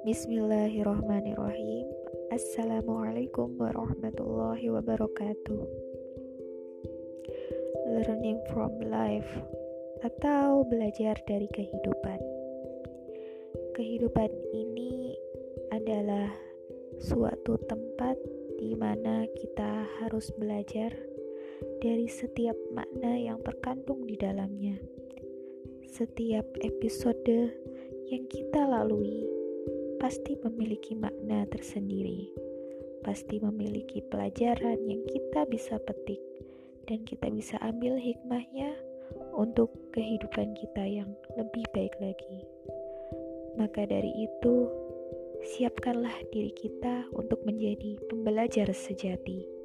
Bismillahirrahmanirrahim. Assalamualaikum warahmatullahi wabarakatuh. Learning from life Atau belajar dari kehidupan. Kehidupan ini adalah suatu tempat di mana kita harus belajar dari setiap makna yang terkandung di dalamnya. Setiap episode yang kita lalui pasti memiliki makna tersendiri, pasti memiliki pelajaran yang kita bisa petik, dan kita bisa ambil hikmahnya untuk kehidupan kita yang lebih baik lagi. Maka dari itu, siapkanlah diri kita untuk menjadi pembelajar sejati.